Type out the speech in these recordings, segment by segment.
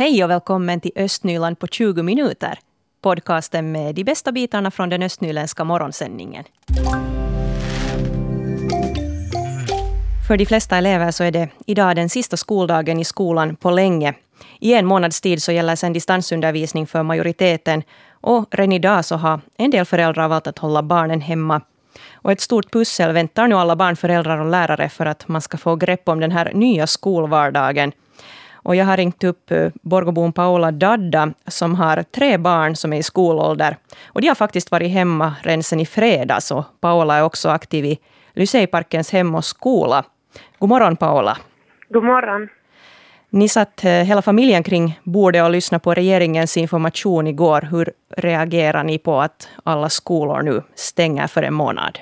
Hej och välkommen till Östnyland på 20 minuter. Podcasten med de bästa bitarna från den östnyländska morgonsändningen. För de flesta elever så är det idag den sista skoldagen i skolan på länge. I en månads tid så gäller sedan distansundervisning för majoriteten och redan idag så har en del föräldrar valt att hålla barnen hemma. Och ett stort pussel väntar nu alla barn, föräldrar och lärare för att man ska få grepp om den här nya skolvardagen. Och jag har ringt upp eh, Borgobon Paola Dadda som har tre barn som är i skolålder. Och de har faktiskt varit hemma redan sen i fredags. Och Paola är också aktiv i Lyseiparkens hem och skola. God morgon Paola. God morgon. Ni satt eh, hela familjen kring bordet och lyssnade på regeringens information igår. Hur reagerar ni på att alla skolor nu stänger för en månad?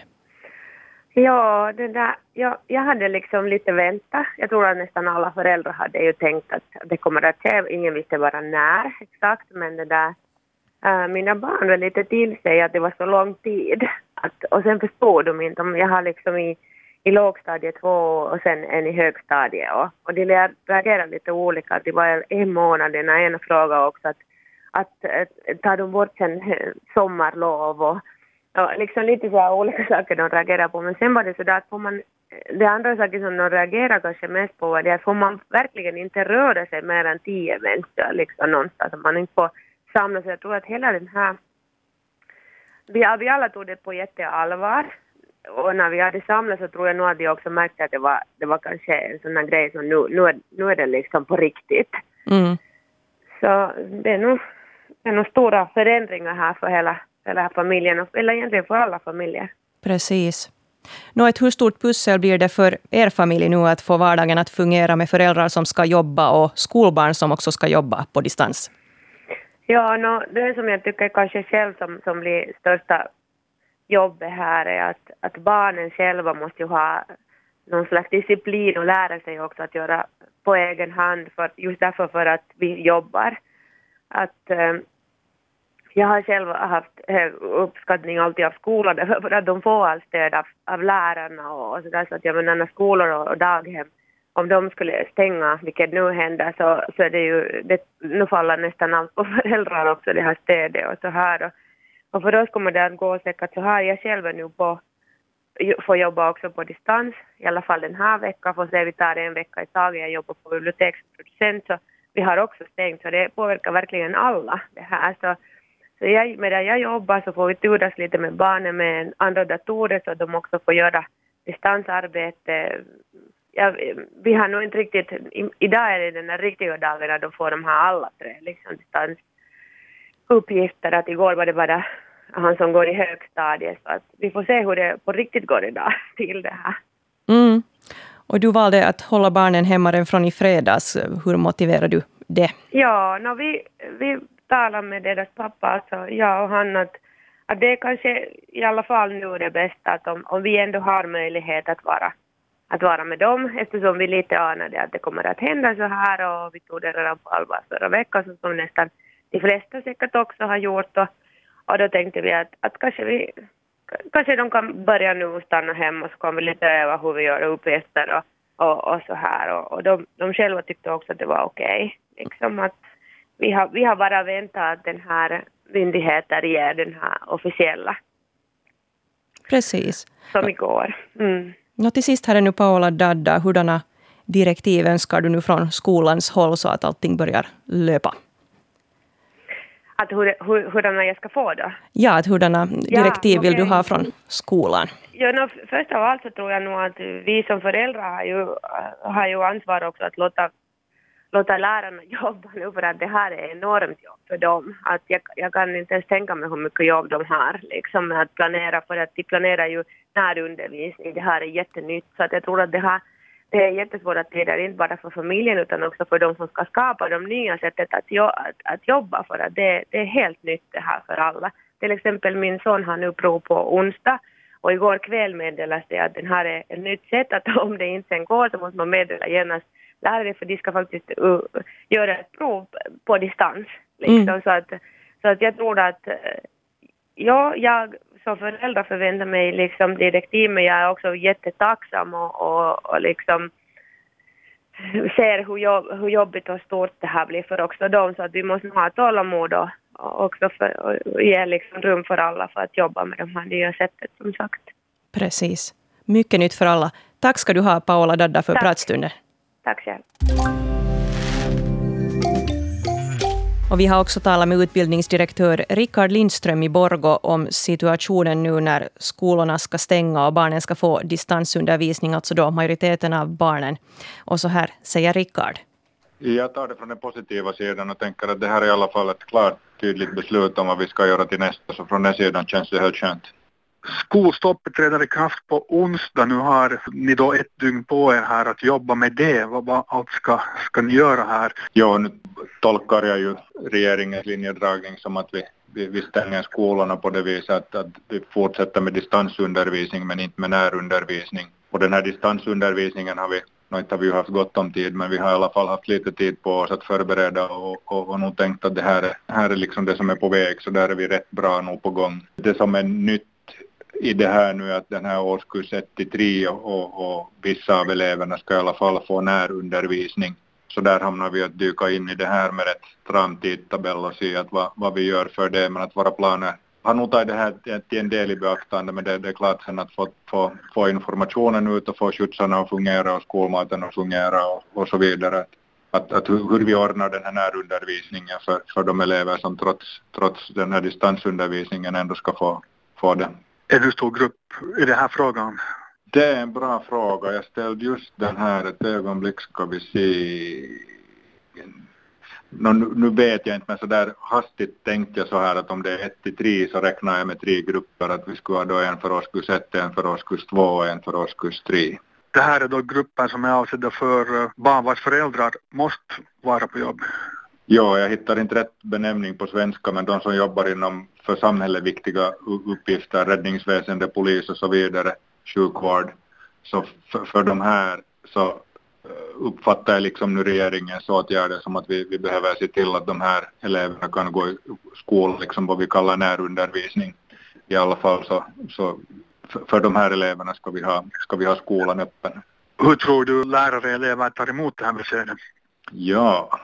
Ja, det där, jag, jag hade liksom lite väntat. Jag tror att nästan alla föräldrar hade ju tänkt att det kommer att ske. Ingen visste bara när exakt, men det där, äh, mina barn var lite till sig att det var så lång tid. Att, och sen förstod de inte. om Jag har liksom i, i lågstadiet två och sen en i högstadiet. Och, och de reagerade lite olika. Det var en månad, den ena frågade också att, att, att tar de bort sen eh, sommarlov och Ja, liksom lite så här olika saker de reagerar på. Men sen var det så där att får man, det andra saker som de reagerar kanske mest på var det att får man verkligen inte röra sig mer än tio människor liksom någonstans, att man inte får samlas. Jag tror att hela den här, vi, vi alla tog det på jätteallvar. Och när vi hade samlats så tror jag nog att vi också märkte att det var, det var kanske en sån här grej som nu, nu, är, nu är det liksom på riktigt. Mm. Så det är nog, det är nog stora förändringar här för hela eller familjen, eller egentligen för alla familjer. Precis. Nå, ett hur stort pussel blir det för er familj nu att få vardagen att fungera med föräldrar som ska jobba och skolbarn som också ska jobba på distans? Ja, no, det som jag tycker kanske själv som, som blir största jobbet här är att, att barnen själva måste ju ha någon slags disciplin och lära sig också att göra på egen hand, för, just därför för att vi jobbar. Att, eh, jag har själv haft hög uppskattning alltid av skolan för att de får allt stöd av, av lärarna och, och sådär så att jag menar när skolor och, och daghem om de skulle stänga, vilket nu händer, så, så är det ju, det, nu faller nästan allt på föräldrar också, det här stödet och så här. Och, och för oss kommer det att gå säkert så här, jag själv är nu på, får jobba också på distans, i alla fall den här veckan, får se, vi tar det en vecka i taget, jag jobbar på biblioteksproducent, så vi har också stängt, så det påverkar verkligen alla det här. Så, så jag, medan jag jobbar så får vi turas lite med barnen med andra datorer så de också får göra distansarbete. Ja, vi har nog inte riktigt, i, idag är det den där riktiga dagen när de får de här alla tre liksom distansuppgifter. Att igår var det bara han som går i högstadiet så att vi får se hur det på riktigt går idag till det här. Mm. Och du valde att hålla barnen hemma redan från i fredags. Hur motiverar du det? Ja, no, vi, vi tala med deras pappa, alltså jag och han, att, att det är kanske i alla fall nu det bästa att om, om vi ändå har möjlighet att vara, att vara med dem eftersom vi lite anade att det kommer att hända så här och vi tog det redan på allvar förra veckan så som nästan de flesta säkert också har gjort och, och då tänkte vi att, att kanske vi kanske de kan börja nu och stanna hemma och så kan vi lite öva hur vi gör uppgifter och, och, och så här och, och de, de själva tyckte också att det var okej. Okay. Liksom att, vi har, vi har bara väntat att den här myndigheten ger den här officiella. Precis. Som igår. Mm. Nå, till sist här är nu Paola Dadda, hurdana direktiv önskar du nu från skolans håll så att allting börjar löpa? Att hur, hur, hurdana jag ska få då? Ja, att hurdana direktiv ja, okay. vill du ha från skolan? Ja, no, först av allt så tror jag nog att vi som föräldrar har ju, har ju ansvar också att låta låta lärarna jobba nu för att det här är enormt jobb för dem. Att jag, jag kan inte ens tänka mig hur mycket jobb de har liksom att planera för att de planerar ju närundervisning. Det här är jättenytt så att jag tror att det här det är jättesvåra tider, inte bara för familjen utan också för de som ska skapa de nya sättet att, jo, att, att jobba för att det, det är helt nytt det här för alla. Till exempel min son har nu prov på onsdag och igår kväll meddelades det att den här är ett nytt sätt att om det inte sen går så måste man meddela genast lärare för de ska faktiskt uh, göra ett prov på distans. Liksom, mm. så, att, så att jag tror att, uh, ja, jag som förälder förväntar mig liksom direktiv men jag är också jättetacksam och, och, och liksom ser hur, jobb, hur jobbigt och stort det här blir för också dem så att vi måste ha tålamod och, och också för, och ge liksom rum för alla för att jobba med de här nya sättet som sagt. Precis. Mycket nytt för alla. Tack ska du ha Paola Dadda för Tack. pratstunden. Tack själv. Och vi har också talat med utbildningsdirektör Rickard Lindström i Borgo om situationen nu när skolorna ska stänga och barnen ska få distansundervisning, alltså då majoriteten av barnen. Och så här säger Rickard. Jag tar det från den positiva sidan och tänker att det här är i alla fall ett klart tydligt beslut om vad vi ska göra till nästa, så från den sidan känns det helt skönt. Skolstoppet träder i kraft på onsdag. Nu har ni då ett dygn på er här att jobba med det. Vad, vad allt ska, ska ni göra här? Ja, nu tolkar jag ju regeringens linjedragning som att vi, vi, vi stänger skolorna på det viset att, att vi fortsätter med distansundervisning men inte med närundervisning. Och den här distansundervisningen har vi nu inte har vi ju haft gott om tid, men vi har i alla fall haft lite tid på oss att förbereda och, och, och nog tänkt att det här är, här är liksom det som är på väg, så där är vi rätt bra nog på gång. Det som är nytt i det här nu att den här årskurs 1 till 3 och, och vissa av eleverna ska i alla fall få närundervisning. Så där hamnar vi att dyka in i det här med ett stram tidtabell och se att vad, vad vi gör för det, men att våra planer har nog tagit det här till en del i beaktande, men det, det är klart sen att få, få, få informationen ut och få skjutsarna att fungera och skolmaten att fungera och, och så vidare. Att, att hur, hur vi ordnar den här närundervisningen för, för de elever som trots, trots den här distansundervisningen ändå ska få, få det. En hur stor grupp är det här frågan? Det är en bra fråga. Jag ställde just den här ett ögonblick ska vi se. Nu, nu vet jag inte men så där hastigt tänkte jag så här att om det är 1 till 3 så räknar jag med tre grupper att vi skulle ha då en för årskurs 1, en för årskurs 2 och en för årskurs 3. Det här är då grupper som är avsedda för eh, barn vars föräldrar måste vara på jobb. Ja, jag hittar inte rätt benämning på svenska men de som jobbar inom för samhället viktiga uppgifter, räddningsväsende, polis och så vidare, sjukvård. Så för, för de här så uppfattar jag liksom nu regeringens åtgärder som att vi, vi behöver se till att de här eleverna kan gå i skola, liksom vad vi kallar närundervisning. I alla fall så, så för, för de här eleverna ska vi, ha, ska vi ha skolan öppen. Hur tror du lärare och elever tar emot det här beskedet? Ja,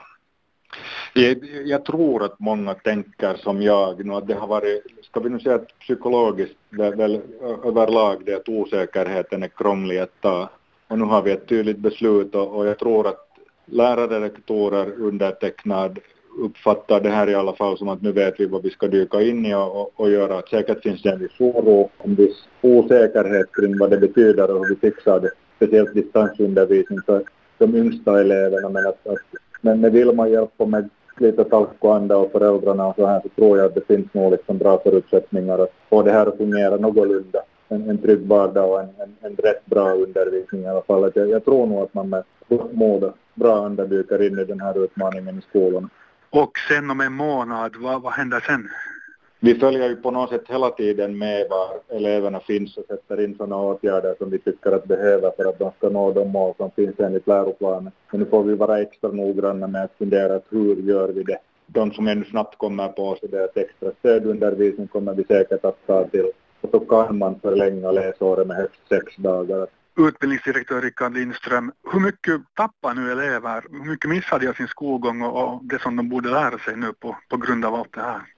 jag, jag, tror att många tänker som jag nu att det har varit, ska vi nu säga att psykologiskt väl, väl överlag det att osäkerheten är krånglig att ta och nu har vi ett tydligt beslut och, och jag tror att lärare, rektorer, undertecknad uppfattar det här i alla fall som att nu vet vi vad vi ska dyka in i och, och, och göra. Säkert finns det en viss oro, en viss osäkerhet kring vad det betyder och hur vi fixar det. Speciellt distansundervisning för de yngsta eleverna. Men, att, att, men med vill man hjälpa med lite talkoanda och föräldrarna och så här så tror jag att det finns nog liksom bra förutsättningar att få det här att fungera någorlunda en, en trygg vardag och en, en, en rätt bra undervisning i alla fall. jag, jag tror nog att man med gott mod och bra anda dyker in i den här utmaningen i skolan. Och sen om en månad, vad, vad händer sen? Vi följer ju på något sätt hela tiden med var eleverna finns och sätter in sådana åtgärder som vi tycker att behöver för att de ska nå de mål som finns enligt läroplanen. Men nu får vi vara extra noggranna med att fundera att hur gör vi det? De som ännu snabbt kommer på sig det att extra stödundervisning kommer vi säkert att ta till och så kan man förlänga läsåret med högst sex dagar. Utbildningsdirektör Rickard Lindström, hur mycket tappar nu elever? Hur mycket missar de av sin skolgång och, det som de borde lära sig nu på, på grund av allt det här?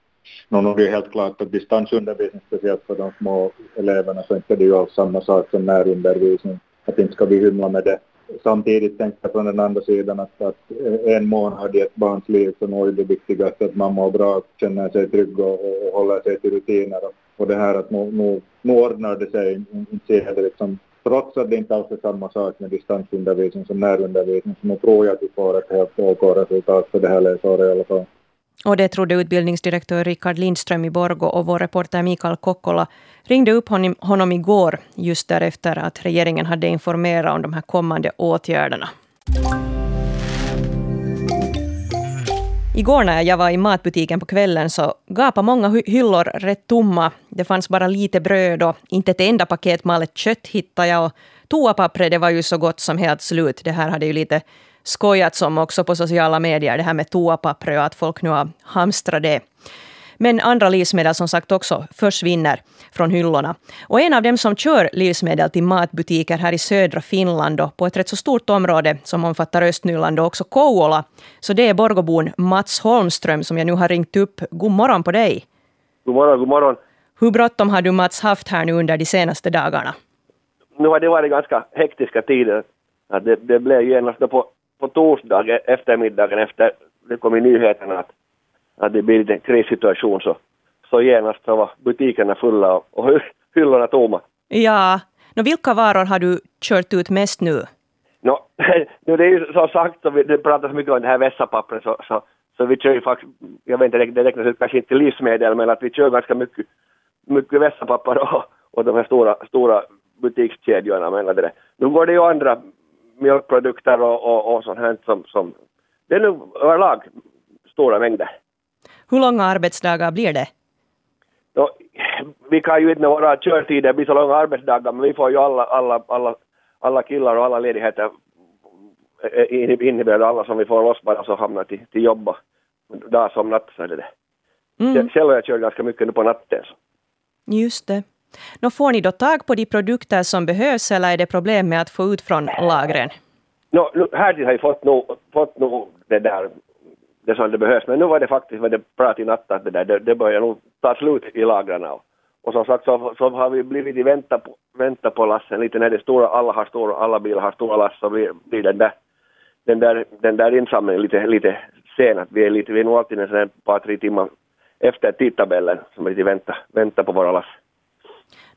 No, det är helt klart att distansundervisning, speciellt för de små eleverna, så inte det ju alls samma sak som närundervisning. Att inte ska vi hymla med det. Samtidigt tänker jag från den andra sidan att, att eh, en månad i ett barns liv så är det viktigaste att man mår bra, känner sig trygg och, och håller sig till rutiner. Och, och det här att nu, nu, nu ordnar det sig, inte det liksom, trots att det inte alls är samma sak med distansundervisning som närundervisning, så nu tror jag att vi får ett helt OK resultat för det här läsåret i alla fall. Och det trodde utbildningsdirektör Rickard Lindström i Borgo och vår reporter Mikael Kokkola ringde upp honom, honom igår just därefter att regeringen hade informerat om de här kommande åtgärderna. Igår när jag var i matbutiken på kvällen så gapade många hyllor rätt tomma. Det fanns bara lite bröd och inte ett enda paket malet kött hittade jag. Och toapappret det var ju så gott som helt slut. Det här hade ju lite skojats om också på sociala medier, det här med toapapper och att folk nu har hamstrat det. Men andra livsmedel som sagt också försvinner från hyllorna. Och en av dem som kör livsmedel till matbutiker här i södra Finland och på ett rätt så stort område som omfattar Östnyland och också Kouvola, så det är Borgobon Mats Holmström som jag nu har ringt upp. God morgon på dig! God morgon, god morgon. Hur bråttom har du Mats haft här nu under de senaste dagarna? Nu har det varit ganska hektiska tider. det, det blev genast på, på torsdag e- eftermiddagen efter det kom i nyheterna att, att det blir en krissituation så, så genast så var butikerna fulla och, och hyllorna tomma. Ja, no, vilka varor har du kört ut mest nu? No, nu det är ju så sagt, så vi, det pratas mycket om det här vässapappret så, så, så vi kör ju faktiskt, jag vet inte, det räknas ut kanske inte till livsmedel men att vi kör ganska mycket, mycket vässapapper och, och de här stora, stora butikskedjorna menar det. Nu går det ju andra mjölkprodukter och, och, och sånt här som, som det är nu överlag stora mängder. Hur långa arbetsdagar blir det? Då, vi kan ju inte med våra körtider bli så långa arbetsdagar, men vi får ju alla, alla, alla, alla killar och alla ledigheter innebär alla som vi får loss bara så hamnar till, till jobb dag som natt så är det. Mm. Själv har jag kört ganska mycket nu på natten. Just det. Nå, får ni då tag på de produkter som behövs eller är det problem med att få ut från lagren? No, nu, här har vi fått nog, fått nog det där det som det behövs. Men nu var det faktiskt var det prat i natt att det där, det, det börjar nog ta slut i lagren. Och, som sagt så, så har vi blivit i vänta på, vänta på lassen lite när det stora, alla har stora, alla bilar har stora lass så blir, blir den där, den där, den där insamlingen lite, lite sen. Att vi är lite, vi är nog alltid en par, tre timmar efter tidtabellen som är lite vänta, vänta på våra lass.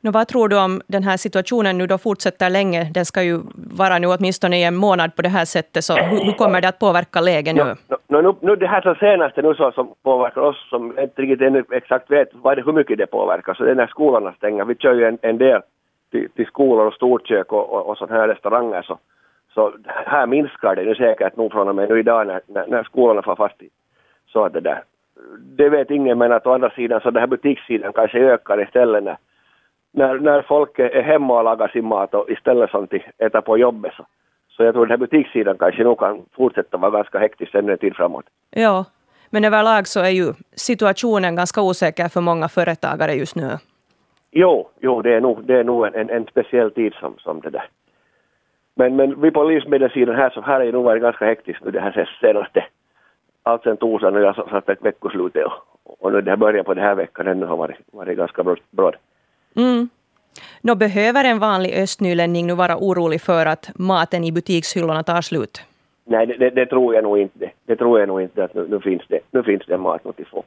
Nå, vad tror du om den här situationen nu då fortsätter länge? Den ska ju vara nu åtminstone i en månad på det här sättet. Så hur, hur kommer det att påverka läget nu? No, no, no, nu, det här senaste nu så, som påverkar oss, som inte riktigt ännu exakt vet vad det, hur mycket det påverkar, så det är när skolorna stänger. Vi kör ju en, en del till, till skolor och storkök och, och, och sådana här restauranger. Så, så här minskar det nu säkert nog från och med nu idag när, när, när skolorna får fast i. Så att det där. Det vet ingen men att å andra sidan så den här butikssidan kanske ökar istället när när, när folk är hemma och lagar sin mat och istället som till äta på jobbet så, så jag tror den här butikssidan kanske nog kan fortsätta vara ganska hektisk ännu en tid framåt. Ja, men överlag så är ju situationen ganska osäker för många företagare just nu. Jo, jo det är nog, det är nog en, en, en speciell tid som, som det där. Men, men vi på livsmedelssidan här så här är det nog varit ganska hektiskt nu det här senaste, allt sen torsdag nu jag satt ett veckoslutet och, och nu det här början på den här veckan ännu har varit, varit ganska bråd. Mm. Nå, behöver en vanlig östnylänning nu vara orolig för att maten i butikshyllorna tar slut? Nej, det, det, det, tror jag nog inte. Det tror jag nog inte att nu, nu finns det, nu finns det mat att få.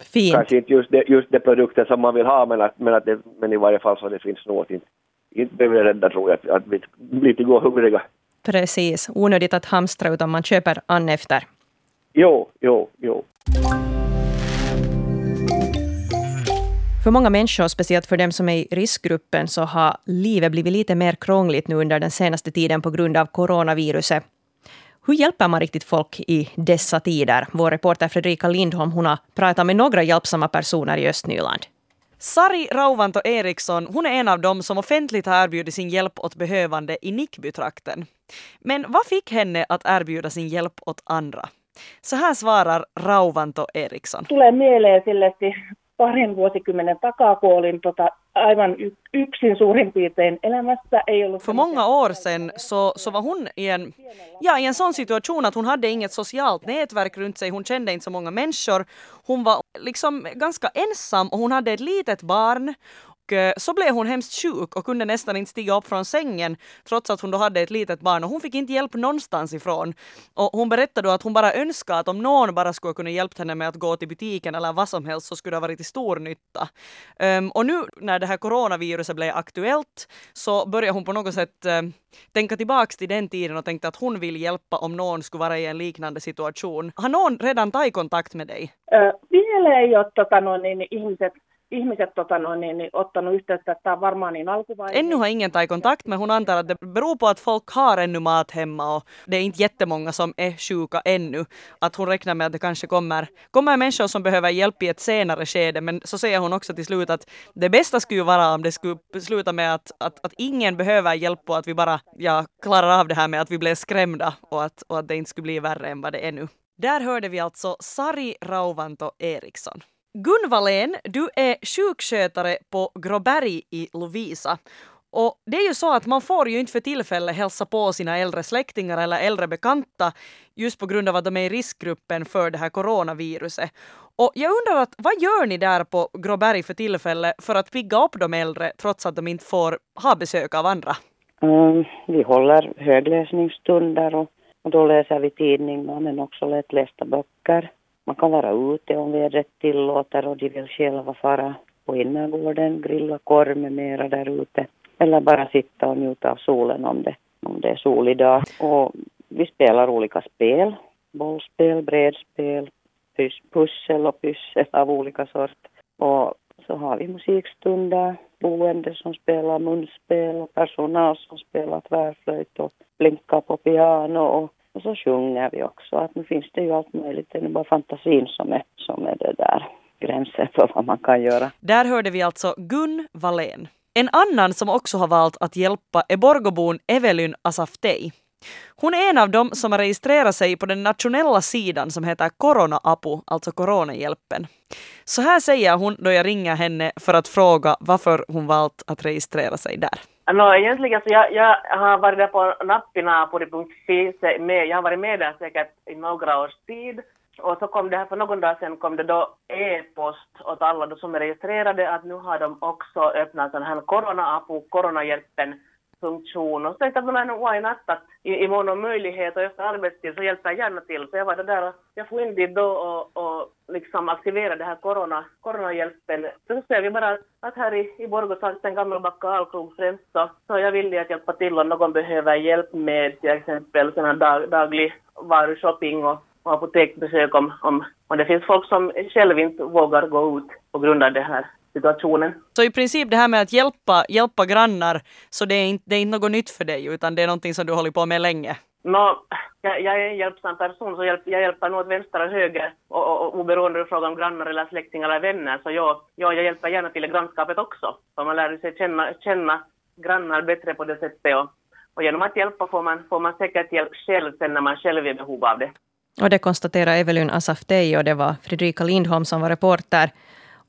Fint. Kanske inte just det, just det produkter som man vill ha, men, att, men, att det, men i varje fall så det finns något. Inte, inte behöver jag rädda tror jag att, vi blir till gå hungriga. Precis. Onödigt att hamstra utan man köper an efter. Jo, jo, jo. För många människor, speciellt för dem som är i riskgruppen, så har livet blivit lite mer krångligt nu under den senaste tiden på grund av coronaviruset. Hur hjälper man riktigt folk i dessa tider? Vår reporter Fredrika Lindholm hon har pratat med några hjälpsamma personer i Östnyland. Sari Rauvanto Eriksson hon är en av dem som offentligt har erbjudit sin hjälp åt behövande i Nickbytrakten. Men vad fick henne att erbjuda sin hjälp åt andra? Så här svarar Rauvanto Eriksson. Tulee mieleen sille, parin vuosikymmenen takaa, kun olin tota, aivan yksin suurin piirtein elämässä. Ei ollut För många år sedan så, så var hon i en, ja, i en sån situation att hon hade inget socialt nätverk runt sig, hon kände inte så många människor. Hon var liksom ganska ensam och hon hade ett litet barn Eh, så blev hon hemskt sjuk och kunde nästan inte stiga upp från sängen trots att hon då hade ett litet barn och hon fick inte hjälp någonstans ifrån. Och hon berättade då att hon bara önskade att om någon bara skulle kunna hjälpt henne med att gå till butiken eller vad som helst så skulle det ha varit till stor nytta. Um, och nu när det här coronaviruset blev aktuellt så började hon på något sätt um, tänka tillbaks till den tiden och tänkte att hon vill hjälpa om någon skulle vara i en liknande situation. Har någon redan tagit kontakt med dig? Äh, vielä ei ole tota, no, niin, ihmiset ihmiset tota noin, niin, niin, ottanut yhteyttä, että tämä on varmaan niin alkuvaihe. Ännu har ingen tagit kontakt men hon antar att det beror på att folk har ännu mat hemma och det är inte jättemånga som är sjuka ännu. Att hon räknar med att det kanske kommer, kommer människor som behöver hjälp i ett senare skede men så säger hon också till slut att det bästa skulle ju vara om det skulle sluta med att, att, att ingen behöver hjälp och att vi bara ja, klarar av det här med att vi blev skrämda och att, och att det inte skulle bli värre än vad det är nu. Där hörde vi alltså Sari Rauvanto Eriksson. Gun Wallén, du är sjukskötare på Gråberg i Lovisa. Och det är ju så att man får ju inte för tillfället hälsa på sina äldre släktingar eller äldre bekanta just på grund av att de är i riskgruppen för det här coronaviruset. Och jag undrar att, vad gör ni där på Gråberg för tillfället för att pigga upp de äldre trots att de inte får ha besök av andra? Mm, vi håller högläsningsstunder och, och då läser vi tidningar men också lättlästa böcker. Man kan vara ute om vädret tillåter och de vill själva fara på innergården, grilla korv med mera där ute. Eller bara sitta och njuta av solen om det, om det är solig dag. Och vi spelar olika spel. Bollspel, brädspel, pussel och pyssel av olika sort. Och så har vi musikstunder, boende som spelar munspel och personal som spelar tvärflöjt och blinkar på piano och, och så sjunger vi också. Att nu finns det ju allt möjligt, det är bara fantasin som är, som är det där gränsen för vad man kan göra. Där hörde vi alltså Gun Wallén. En annan som också har valt att hjälpa är Borgobon Evelyn Asaftei. Hon är en av dem som har registrerat sig på den nationella sidan som heter Corona-Apu, alltså Coronahjälpen. Så här säger hon då jag ringer henne för att fråga varför hon valt att registrera sig där. No, egentligen så jag, jag har varit där på nappinapuri.fi med, jag har varit med där säkert i några års tid. Och så kom det här för någon dag sedan kom det då e-post åt alla som är registrerade att nu har de också öppnat den här corona-apu, coronahjälpen funktion. Och så tänkte jag men why not att i, i mån av möjlighet och efter arbetstid så hjälper jag gärna till. Så jag var där och jag får in dit då och, och liksom aktivera det här corona, coronahjälpen. Så ser vi bara att här i, i Borgå fanns en gammelbacka Alkrog främst så, så jag vill att hjälpa till om någon behöver hjälp med till exempel sån här dag, daglig varushopping och, och apoteksbesök om, om, om det finns folk som själv inte vågar gå ut på grund av det här situationen. Så i princip det här med att hjälpa, hjälpa grannar, så det är, inte, det är inte något nytt för dig utan det är någonting som du håller på med länge? No, jag, jag är en hjälpsam person så hjälp, jag hjälper nog åt vänster och höger och, och, och oberoende av frågan om grannar eller släktingar eller vänner så jag, jag, jag hjälper gärna till i grannskapet också. För man lär sig känna, känna grannar bättre på det sättet och, och genom att hjälpa får man, får man säkert hjälp själv sen när man själv är i behov av det. Och det konstaterar Evelyn Asaftei och det var Fredrika Lindholm som var reporter.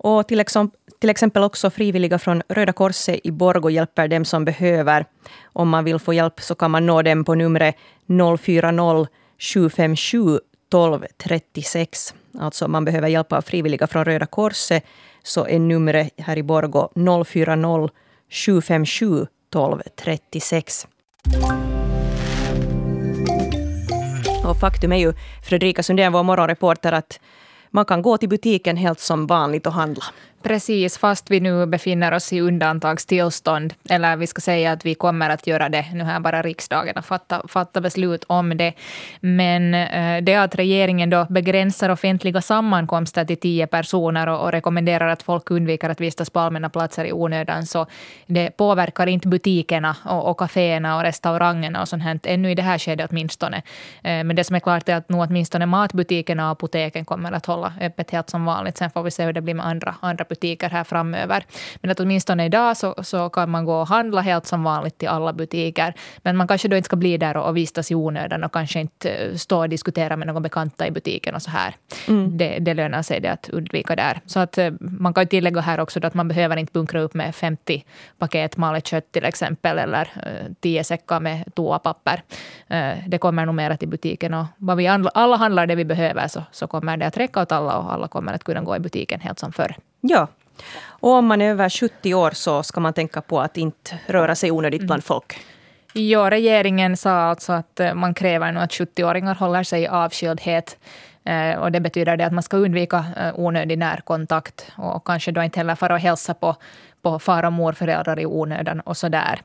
Och till exempel, till exempel också frivilliga från Röda Korset i Borgå hjälper dem som behöver. Om man vill få hjälp så kan man nå dem på numret 040 757 1236. Alltså om man behöver hjälp av frivilliga från Röda Korset så är numret här i Borgå 040 757 1236. Och faktum är ju, Fredrika Sundén, vår morgonreporter, att man kan gå till butiken helt som vanligt och handla. Precis, fast vi nu befinner oss i undantagstillstånd. Eller vi ska säga att vi kommer att göra det. Nu här bara riksdagen att fatta, fatta beslut om det. Men eh, det att regeringen då begränsar offentliga sammankomster till tio personer och, och rekommenderar att folk undviker att vistas på allmänna platser i onödan, så det påverkar inte butikerna och, och kaféerna och restaurangerna och sånt här, ännu i det här skedet åtminstone. Eh, men det som är klart är att nu åtminstone matbutikerna och apoteken kommer att hålla öppet helt som vanligt. Sen får vi se hur det blir med andra, andra butiker här framöver. Men att åtminstone idag så, så kan man gå och handla helt som vanligt till alla butiker. Men man kanske då inte ska bli där och, och vistas i onödan och kanske inte eh, stå och diskutera med någon bekanta i butiken och så här. Mm. Det, det lönar sig det att undvika där. Så att eh, man kan tillägga här också att man behöver inte bunkra upp med 50 paket malet kött till exempel eller 10 eh, säckar med toapapper. Det kommer nog mera till butiken och vad vi alla handlar det vi behöver så, så kommer det att räcka åt alla och alla kommer att kunna gå i butiken helt som förr. Ja. Och om man är över 70 år så ska man tänka på att inte röra sig onödigt bland folk. Ja, regeringen sa alltså att eh, man kräver nu att 70-åringar håller sig i avskildhet. Eh, och det betyder det att man ska undvika eh, onödig närkontakt och kanske då inte heller fara och hälsa på, på far och morföräldrar i onödan och så där.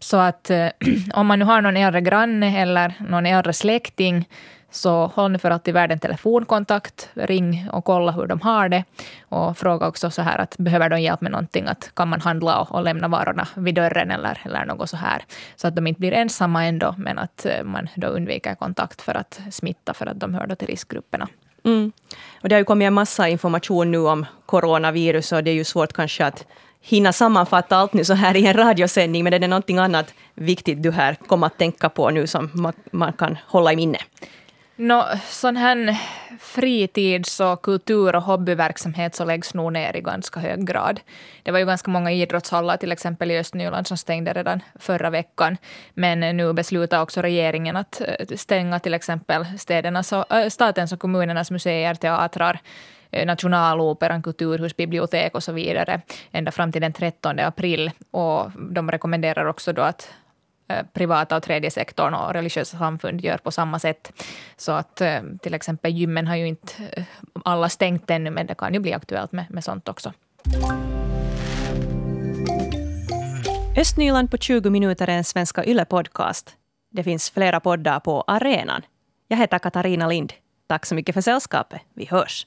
Så att om man nu har någon äldre granne eller någon äldre släkting så håll nu för alltid världen telefonkontakt. Ring och kolla hur de har det. Och fråga också så här att behöver de hjälp med någonting? Att kan man handla och, och lämna varorna vid dörren eller, eller något så här. Så att de inte blir ensamma ändå, men att eh, man då undviker kontakt för att smitta, för att de hör då till riskgrupperna. Mm. Och det har ju kommit en massa information nu om coronavirus och det är ju svårt kanske att hinna sammanfatta allt nu så här i en radiosändning, men är det någonting annat viktigt du här kommer att tänka på nu som man, man kan hålla i minne? No, sån här fritids och kultur och hobbyverksamhet så läggs nog ner i ganska hög grad. Det var ju ganska många idrottshallar till exempel i Östnyland som stängde redan förra veckan. Men eh, nu beslutar också regeringen att eh, stänga till exempel städernas, äh, statens och kommunernas museer, teatrar, Nationaloperan, kulturhus, bibliotek och så vidare ända fram till den 13 april. Och de rekommenderar också då att Eh, privata och tredje sektorn och religiösa samfund gör på samma sätt. Så att eh, till exempel gymmen har ju inte eh, alla stängt ännu, men det kan ju bli aktuellt med, med sånt också. Östnyland på 20 minuter är en Svenska Yle-podcast. Det finns flera poddar på arenan. Jag heter Katarina Lind. Tack så mycket för sällskapet. Vi hörs.